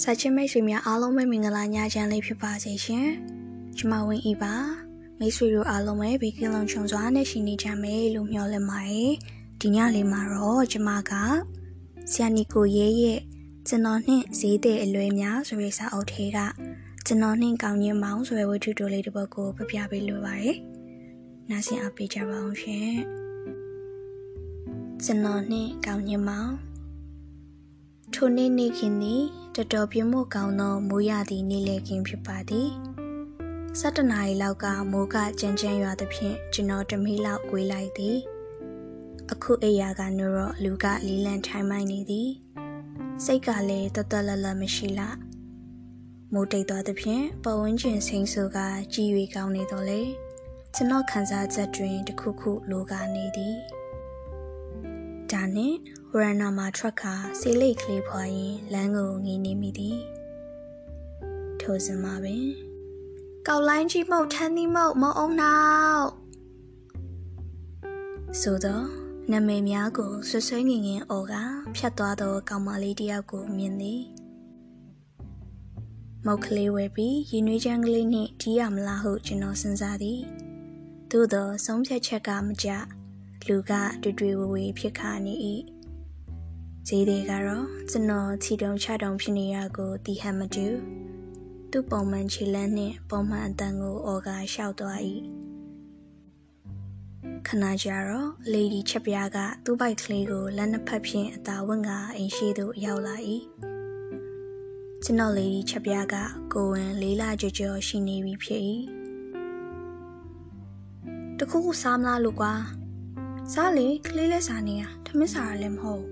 ။စာချင်းမိတ်ဆွေများအားလုံးပဲမင်္ဂလာညချမ်းလေးဖြစ်ပါစေရှင်။ကျမဝင်းဤပါ။မိတ်ဆွေတို့အားလုံးပဲဘေးကင်းလုံခြုံစွာနဲ့ရှိနေကြမယ်လို့မျှော်လင့်ပါတယ်။ဒီညလေးမှာတော့ကျမကဆရာနီကိုရဲရဲ့ကျွန်တော်နှင့်ဈေးတဲ့အလွဲများဆိုတဲ့စာအုပ်ထဲကကျွန်တော်နှင့်ကောင်းညင်မောင်ဆိုတဲ့ဝတ္ထုတိုလေးတစ်ပုဒ်ကိုပြပြပေးလိုပါတယ်။နားဆင်အားပေးကြပါအောင်ရှင်။ကျွန်တော်နှင့်ကောင်းညင်မောင်ထိုနေ့နေ့ခင်သည် တော်တော်ပြမို့ကောင်းသောမိုးရသည့်နေ့လည်ခင်းဖြစ်ပါသည်၁၇နာရီလောက်ကမိုးကကြမ်းကြမ်းရွာသဖြင့်ကျွန်တော်တမီးလောက်ကွေးလိုက်သည်အခုအိယာကနုတော့လူကလီလန်ထိုင်မိုင်းနေသည်စိတ်ကလည်းတတလလမရှိလာမိုးတိတ်သွားသဖြင့်ပဝန်းကျင်စိမ့်ဆူကကြည်၍ကောင်းနေတော့လေကျွန်တော်ခံစားချက်တွင်တခုခုလိုကနေသည် ဒါနှင့်ဝရဏမှာထွက်ခါဆေးလိတ်ကလေးဖွာရင်လမ်းကိုငေးနေမိသည်ထိုစဉ်မှာပင်ကောက်လိုင်းကြီးမုတ်ထန်းသီးမုတ်မအောင်နောက်ဆိုတော့နမေများကိုဆွဆွဲငင်ငင်အော်ကဖြတ်သွားသောကောင်မလေးတယောက်ကိုမြင်သည်မုတ်ကလေးဝဲပြီးရင်နွေးချမ်းကလေးနှင့်တီးရမလားဟုကျွန်တော်စဉ်းစားသည်သို့သောဆုံးဖြတ်ချက်ကမကြ လူကတွေ့တွေ့ဝဝေဖြစ်ခါနေ၏ဈေးတွေကတော့ကျွန်တော်ချီတုံချတုံဖြစ်နေရကိုတီဟန်မတူသူ့ပုံမှန်ခြေလန်းနှင့်ပုံမှန်အတန်ကိုအော်ကလျှောက်သွား၏ခဏကြာတော့လေဒီချက်ပြားကသူ့ဘိုက်ကလေးကိုလက်နှစ်ဖက်ဖြင့်အသာဝင့်ကအိမ်ရှိသို့ရောက်လာ၏ကျွန်တော်လေဒီချက်ပြားကကိုဝင်လေးလာကြောကြောရှိနေပြီဖြစ်၏တခုခုစားမလားလို့ကွာ စားလေကလေးလက်စားနေရထမင်းစားရလည်းမဟုတ်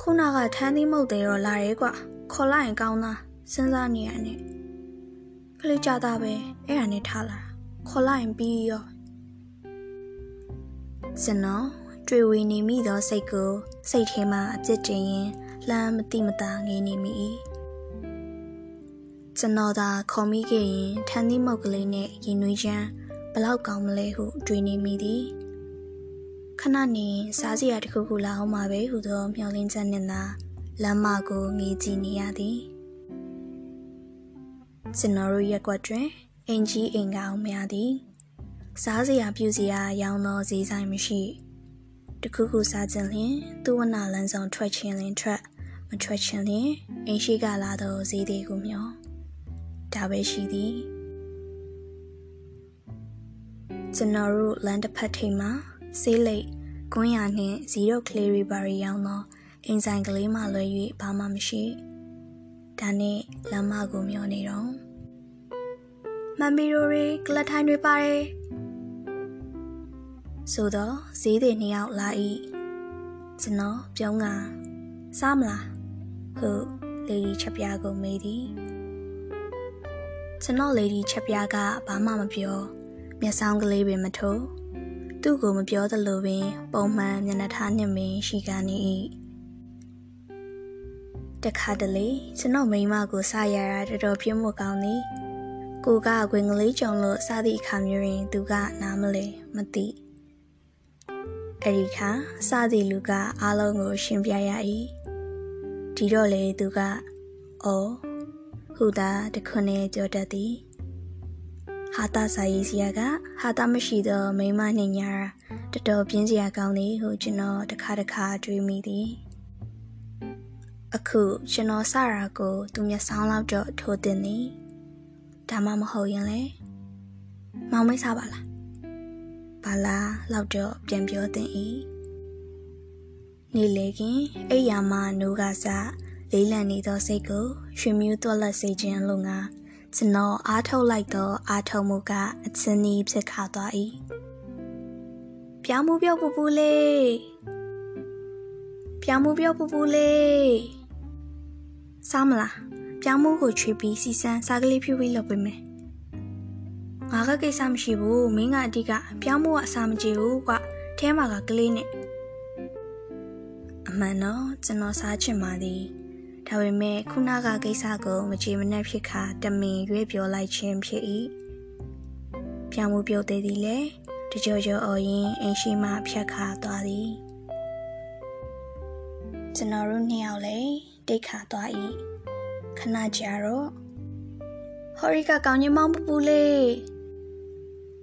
ခုနကထန်းသီးမုတ်သေးတော့လာရဲကွာခေါ်လိုက်ရင်ကောင်းသားစဉ်းစားနေရနဲ့ကလေးကြတာပဲအဲ့ဒါနဲ့ထားလာခေါ်လိုက်ရင်ပြီးရောစနော်တွေ့ဝေနေမိသောစိတ်ကိုစိတ်ထဲမှာအပြစ်တင်ရင်လမ်းမတိမတာငေးနေမိကျွန်တော်သာခေါ်မိခဲ့ရင်ထန်းသီးမုတ်ကလေးနဲ့ရင်နွေးချမ်းဘလောက်ကောင်းမလဲဟုတွေးနေမိသည် ခဏနေစားစရာတစ်ခုခုလာအောင်ပါပဲဟုသောမျှော်လင့်ချက်နဲ့သာလမ်းမကိုငေးကြည့်နေရသည်ကျွန်တော်တို့ရက်ွက်တွင်အင်ကြီးအင်ကအောင်များသည်စားစရာပြုစရာရောင်းသောဈေးဆိုင်မရှိတခုခုစားခြင်းလျင်သူ့ဝနာလန်းဆောင်ထွက်ခြင်းလင်ထွက်မထွက်ခြင်းလျင်အင်ရှိကလာသောဈေးတွေကိုမျှော်ဒါပဲရှိသည်ကျွန်တော်တို့လမ်းတစ်ဖက်ထိပ်မှာ ဆေးလိပ်ကွန်းရနှင့်ဇီရိုကလေးရီဘာရီရောင်းသောအိမ်ဆိုင်ကလေးမှလွဲ၍ဘာမှမရှိဒါနဲ့လမ်းမကိုမျောနေတော့မမီရိုတွေကလထိုင်းတွေပါတယ်ဆိုတော့ဈေးတွေနှစ်ယောက်လာ၏ကျွန်တော်ပြုံးကစားမလားဟုလေဒီချက်ပြားကိုမေးသည်ကျွန်တော်လေဒီချက်ပြားကဘာမှမပြောမျက်စောင်းကလေးပင်မထိုး သူ့ကိုမပြောသလိုပင် ပုံမှန်မျက်နှာထားနှင့်ပင်ရှိကနေ၏တခါတလေကျွန်တော်မိမကိုစရတာတော်တော်ပြင်းမှုကောင်းသည်ကိုကခွင်ကလေးကြုံလို့စသည့်အခါမျိုးတွင် သူကနားမလဲမသိအဲ့ဒီခါစသည့်လူကအားလုံးကို ရှင်းပြရ၏ဒီတော့လေသူကအော်ဟူတာတခွနဲ့ပြောတတ်သည် ဟာတာစာရေးစရာကဟာတာမရှိသောမိမနှင့်ညာတော်တော်ပြင်းစရာကောင်းသည်ဟုကျွန်တော်တစ်ခါတစ်ခါတွေးမိသည်အခုကျွန်တော်စရာကိုသူမျက်စောင်းလောက်တော့ထိုးတင်သည်ဒါမှမဟုတ်ရင်လေမောင်မိတ်စားပါလားဘာလားလောက်တော့ပြန်ပြောတင်၏နေလေခင်အိယာမနိုးကစားလေးလံနေသောစိတ်ကိုရွှေမြူးသွက်လက်စေခြင်းလို့ငါ ကျွန်တော်အားထုတ်လိုက်သောအားထုတ်မှုကအချင်းကြီးဖြစ်ခါသွား၏ပြောင်းမှုပြောက်ပူပူလေးပြောင်းမှုပြောက်ပူပူလေးစားမလားပြောင်းမှုကိုချွေပြီးစီစမ်းစားကလေးဖြူပြီးလုပ်ပေးမယ်ငါကကိစ္စမရှိဘူးမင်းကအတိကပြောင်းမှုကအစာမကြေဘူးကွထဲမှာကကလေးနဲ့အမှန်တော့ကျွန်တော်စားချင်ပါသည် ဒါပေမဲ့ခုနကကိစ္စကိုမကြေမနက်ဖြစ်ခါတမင်ရွေးပြောလိုက်ခြင်းဖြစ်၏ပြောင်းမှုပြုတ်သေးသည်လေတကြောကြောအော်ရင်အင်းရှိမှဖြတ်ခါသွားသည်ကျွန်တော်တို့နှစ်ယောက်လည်းတိတ်ခါသွား၏ခဏကြာတော့ဟော်ရီကကောင်းကြီးမောင်ပပူလေး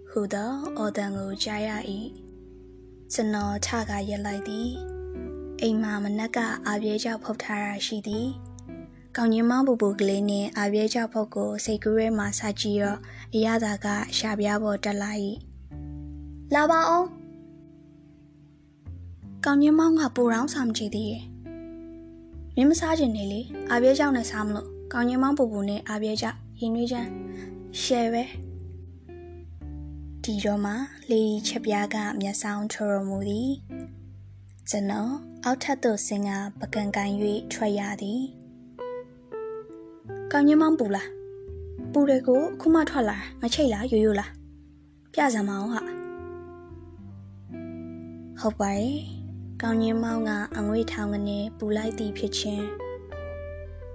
ဟူသောအော်တန်ကိုကြားရ၏ကျွန်တော်ထကရက်လိုက်သည် အိမ်မှာမနက်ကအာပြဲကြောက်ဖုတ်ထားတာရှိသည်ကောင်းကြီးမောင်ပပူကလေးနဲ့အာပြဲကြောက်ဖုတ်ကိုစိတ်ကူးရဲမှာစာကြည့်တော့အရသာကရှာပြားပေါ်တက်လာ၏လာပါအောင်ကောင်းကြီးမောင်ကပူရောင်းဆောင်ကြည့်သည်မင်းမစားချင်နေလေအာပြဲကြောက်နဲ့စားမလို့ကောင်းကြီးမောင်ပူပူနဲ့အာပြဲကြောက်ရင်နှွေးချမ်းရှယ်ပဲဒီတော့မှလေချက်ပြားကမျက်စောင်းထော်ရမူသည်ကျွန်တော် အောက်ထပ်သို့ဆင်းကပကံကန်၍ထွက်ရသည်ကောင်းကြီးမောင်ပူလားပူတယ်ကိုအခုမှထွက်လာငချိတ်လားရိုးရိုးလားပြစမ်းမအောင်ဟာဟုတ်ပါရဲ့ကောင်းကြီးမောင်ကအငွေထောင်ကနေပူလိုက်သည်ဖြစ်ချင်း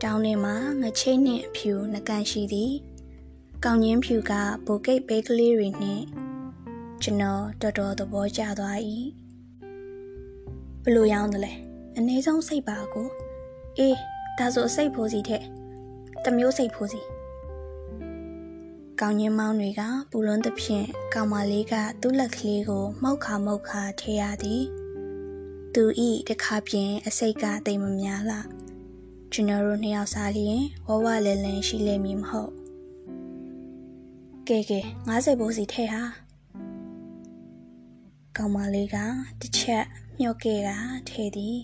တောင်းထဲမှာငချိတ်နှင့်အဖြူနှကန်ရှိသည်ကောင်းချင်းဖြူကဘိုကိတ်ပဲကလေးတွေနှင့်ကျွန်တော်တော်တော်သဘောကျသွား၏ ဘလို့ရောင်းတယ်လဲအနည်းဆုံးစိတ်ပါကိုအေးဒါဆိုစိတ်ဖိုးစီထက်တမျိုးစိတ်ဖိုးစီကောင်းချင်းမောင်းတွေကပူလွန်းသဖြင့်ကောင်မလေးကသူ့လက်ကလေးကိုမှုတ်ခါမှုတ်ခါထဲရသည်သူဤတခါပြင်အစိတ်ကတိမ်မများလားကျွန်တော်တို့နှစ်ယောက်စားလျင်ဝဝလဲလန်ရှိလိမ့်မည်မဟုတ်ကဲကဲ90ဘိုးစီထဲဟာ ကောင်မလေးကတစ်ချက်မြုပ်ခဲ့တာထဲသည်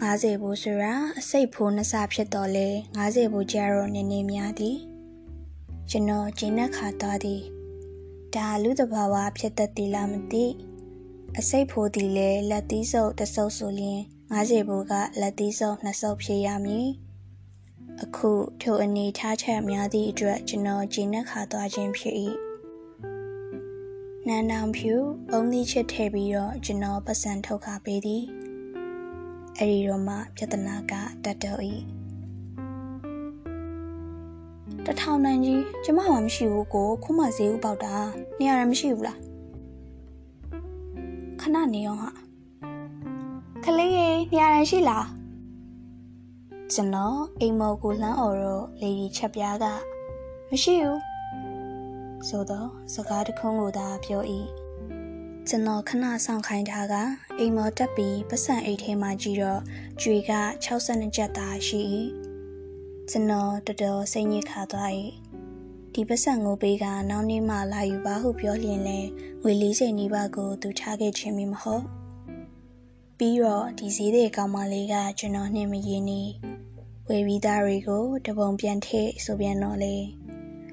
90ဘိုးဆိုတာအစိတ်ဖိုးနှစ်ဆဖြစ်တော့လေ90ဘိုးကြတော့နည်းနည်းများသည်ကျွန်တော်ကျင်းတဲ့ခါသွားသည်ဒါလူတဘာဝဖြစ်တတ်သည်လားမသိအစိတ်ဖိုးသည်လေလက်သီးစုပ်တဆုပ်ဆိုလျင်90ဘူကလက်သီးစုပ်နှစ်စုပ်ဖြည့်ရမည်အခုထိုအနေထားချက်များသည့်အတွက်ကျွန်တော်ဂျင်းနဲ့ခါသွားခြင်းဖြစ်၏ နန်းတောင်ဖြူအုံးသီးချစ်ထည့်ပြီးတော့ကျွန်တော်ပတ်စံထုတ်ခါပေးသည်အဲ့ဒီတော့မှပြဿနာကတက်တော့၏တထောင်နိုင်ကြီးကျမမှမရှိဘူးကိုခုမှဈေးဥပေါက်တာနေရာရမရှိဘူးလားခဏနေအောင်ဟာကလေးရေနေရာရရှိလားကျွန်တော်အိမ်မော်ကိုလှမ်းអော်တော့လေဒီချက်ပြားကမရှိဘူး ဆိုတော့စကားတခုံးကိုသာပြော၏ကျွန်တော်ခဏဆောင်ခိုင်းထားကအိမ်မော်တက်ပြီးပတ်စံအိတ်ထဲမှာကြည့်တော့ကြွေက62ကျပ်သာရှိ၏ကျွန်တော်တော်တော်စိတ်ညစ်ခါသွား၏ဒီပတ်စံကိုပေးကနောက်နေ့မှလာယူပါဟုပြောလျင်လဲငွေ40နီးပါးကိုသူထားခဲ့ခြင်းမဟုတ်ပြီးတော့ဒီဈေးတဲ့ကောင်မလေးကကျွန်တော်နှင့်မရင်းနေဝေပြီးသားတွေကိုတပုံပြန်ထည့်ဆိုပြန်တော့လေ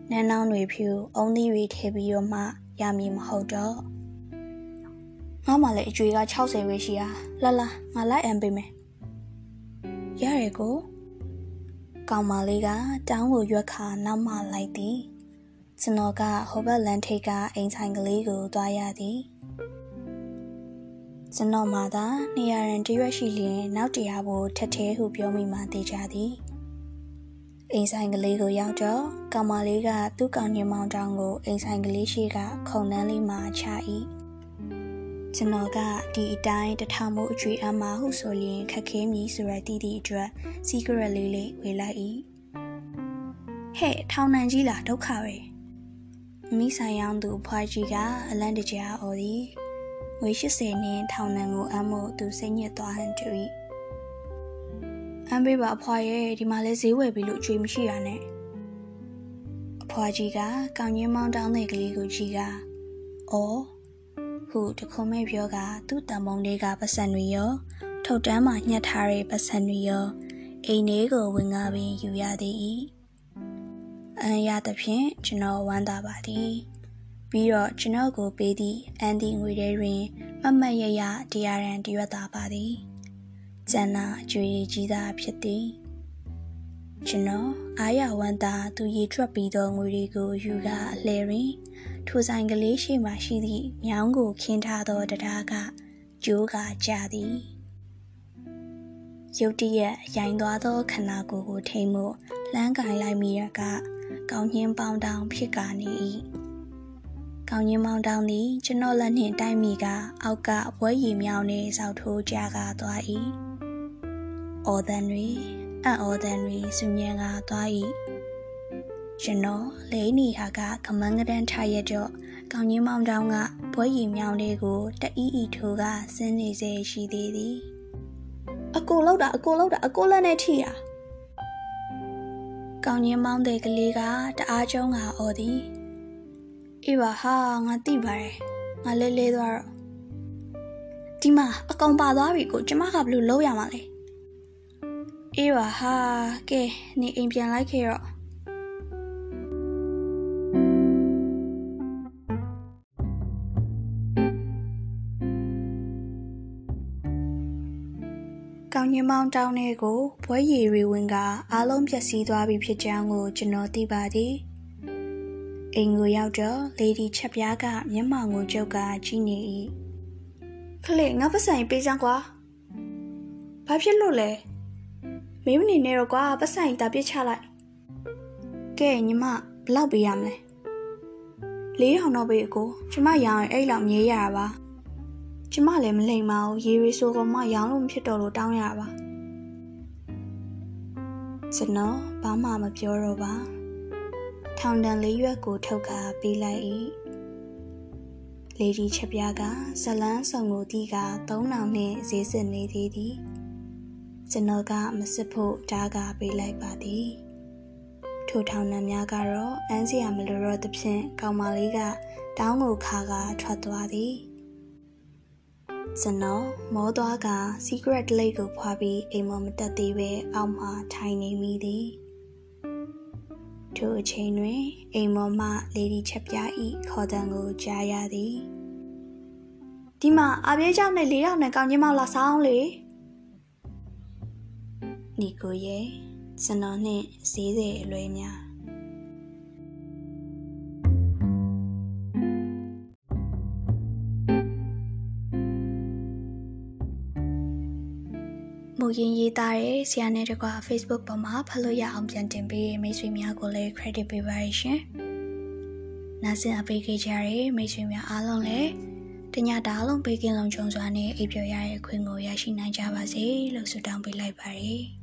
နန်းနောင်းတွေဖြူအုံးသီးတွေထည့်ပြီးတော့မှရမည်မဟုတ်တော့ငါမှလည်းအကျွေးက60ပဲရှိရလာလာငါလိုက်အံပေးမယ်ရရကိုကောင်မလေးကတောင်းကိုရွက်ခါနောက်မှလိုက်သည်ကျွန်တော်ကဟိုဘက်လန်ထိတ်ကအိမ်ဆိုင်ကလေးကိုသွားရသည်ကျွန်တော်မှသာနေရာရန်တရွက်ရှိလျင်နောက်တရားဖို့ထက်သေးဟုပြောမိမှသိကြသည် အိမ်ဆိုင်ကလေးကိုရောက်တော့ကောင်မလေးကသူ့ကောင်ညမောင်တောင်ကိုအိမ်ဆိုင်ကလေးရှိကခုံနှန်းလေးမှာချ၏ကျွန်တော်ကဒီအတိုင်းတထောင်မို့အကျွေးအမဟုဆိုရင်ခက်ခဲမည်ဆိုရတည်သည့်အတွက် secret လေးလေးဝေလိုက်၏ဟဲ့ထောင်နှံကြီးလားဒုက္ခပဲမိဆိုင်ရောင်းသူဖွားကြီးကအလန့်တကြားအော်သည်ငွေ80နှင်းထောင်နှံကိုအမ်းမို့သူစိတ်ညစ်သွားဟန်တူ၏ အမ်းပေးပါအဖွားရဲ့ဒီမှာလဲဈေးဝယ်ပြီးလို့အကျွေးမရှိရနဲ့အဖွားကြီးကကောင်းကြီးမောင်းတောင်းတဲ့ကလေးကိုကြည့်ကအော်ဟုတခုံမဲ့ပြောကသူ့တံမုံလေးကပတ်စံတွေရောထုတ်တန်းမှညှက်ထားတဲ့ပတ်စံတွေရောအိမ်လေးကိုဝင်ကားပြီးယူရသည်၏အန်ရသဖြင့်ကျွန်တော်ဝမ်းသာပါသည်ပြီးတော့ကျွန်တော်ကိုပေးသည့်အန်ဒီငွေတွေတွင်မမတ်ရရတရားရန်တရွက်သာပါသည် ကျန်နာအကျွေးကြီးသာဖြစ်သည်ကျွန်တော်အားရဝမ်းသာသူရေထွက်ပြီးသောငွေတွေကိုယူကအလှယ်တွင်ထိုဆိုင်ကလေးရှိမှရှိသည့်မြောင်းကိုခင်းထားသောတရားကကျိုးကကြသည်ရုတ်တရက်ရိုင်းသွားသောခန္ဓာကိုယ်ကိုထိမ့်မှုလှမ်းကင်လိုက်မိရကကောင်းညင်းပေါင်းတောင်ဖြစ်ကနေ၏ကောင်းညင်းပေါင်းတောင်သည်ကျွန်တော်လက်နှင့်တိုက်မိကအောက်ကဘွဲရည်မြောင်းနှင့်စောက်ထိုးကြကားသွား၏ အော်တန်တွေအံ့ဩသံတွေစူညံကသွား၏ကျွန်တော်လိန်နီဟာကကမန်းကတန်းထားရတော့ကောင်းကြီးမောင်တောင်ကဘွဲရီမြောင်လေးကိုတအီးအီထိုးကဆင်းနေစေရှိသေးသည်အကိုလောက်တာအကိုလောက်တာအကိုလက်နဲ့ထိတာကောင်းကြီးမောင်တဲ့ကလေးကတအားကျုံးကအော်သည်အေးပါဟာငါသိပါတယ်ငါလဲလဲသွားတော့ဒီမှာအကောင်ပါသွားပြီကိုကျမကဘလို့လုံးရမှာလဲ အေးပါဟာကဲနေအိမ်ပြန်လိုက်ခဲ့တော့ကောင်းညမောင်းတောင်းတဲ့ကိုဘွဲရည်ရီဝင်ကအားလုံးပြည့်စည်သွားပြီဖြစ်ကြောင်းကိုကျွန်တော်သိပါသည်အိမ်ကိုရောက်တော့လေဒီချက်ပြားကမျက်မှောင်ကိုကျုပ်ကကြည့်နေ၏ခလေငါပတ်ဆိုင်ပေးစမ်းကွာဘာဖြစ်လို့လဲ မင်းမနေနဲ့တော့ကွာပတ်ဆိုင်တာပြစ်ချလိုက်ကဲညီမဘလောက်ပေးရမလဲလေးထောင်တော့ပေးအကိုကျမရောင်းရင်အဲ့လောက်မြဲရတာပါကျမလည်းမလိမ်ပါဘူးရေရီဆိုကမှရောင်းလို့မဖြစ်တော့လို့တောင်းရတာပါကျွန်တော်ဘာမှမပြောတော့ပါထောင်တန်လေးရွက်ကိုထုတ်ခါပေးလိုက်၏လေဒီချက်ပြားကဇလန်းဆောင်ကိုတီးကသုံးနောင်နှင့်ဈေးစစ်နေသေးသည် ကျွန်တော်ကမစစ်ဖို့ဓာကပေးလိုက်ပါသည်ထိုထောင်နှံများကတော့အန်းစရာမလိုတော့သဖြင့်ကောင်မလေးကတောင်းကိုခါကထွက်သွားသည်ကျွန်တော်မောသွားက secret lake ကိုဖွာပြီးအိမ်မမတက်သေးပဲအောက်မှာထိုင်နေမိသည်ထိုအချိန်တွင်အိမ်မောမှလေဒီချက်ပြားဤခေါ်တံကိုကြားရသည်ဒီမှာအပြေးကြောင့်နဲ့လေးရောက်နဲ့ကောင်းချင်းမောက်လာဆောင်လေ နီကိုရဲ့ကျွန်တော်နှင့်ဈေးစေအလွဲများမူရင်းရေးသားတဲ့ဆရာနဲ့တကွာ Facebook ပေါ်မှာဖတ်လို့ရအောင်ပြန်တင်ပေးမိတ်ဆွေများကိုလည်း credit ပေးပါရရှင်။နားဆင်အပေးခဲ့ကြတဲ့မိတ်ဆွေများအားလုံးလည်းတညတားလုံးပေးကင်းလုံးချုံစွာနဲ့အိပ်ပျော်ရတဲ့ခွင့်ကိုရရှိနိုင်ကြပါစေလို့ဆုတောင်းပေးလိုက်ပါရစေ။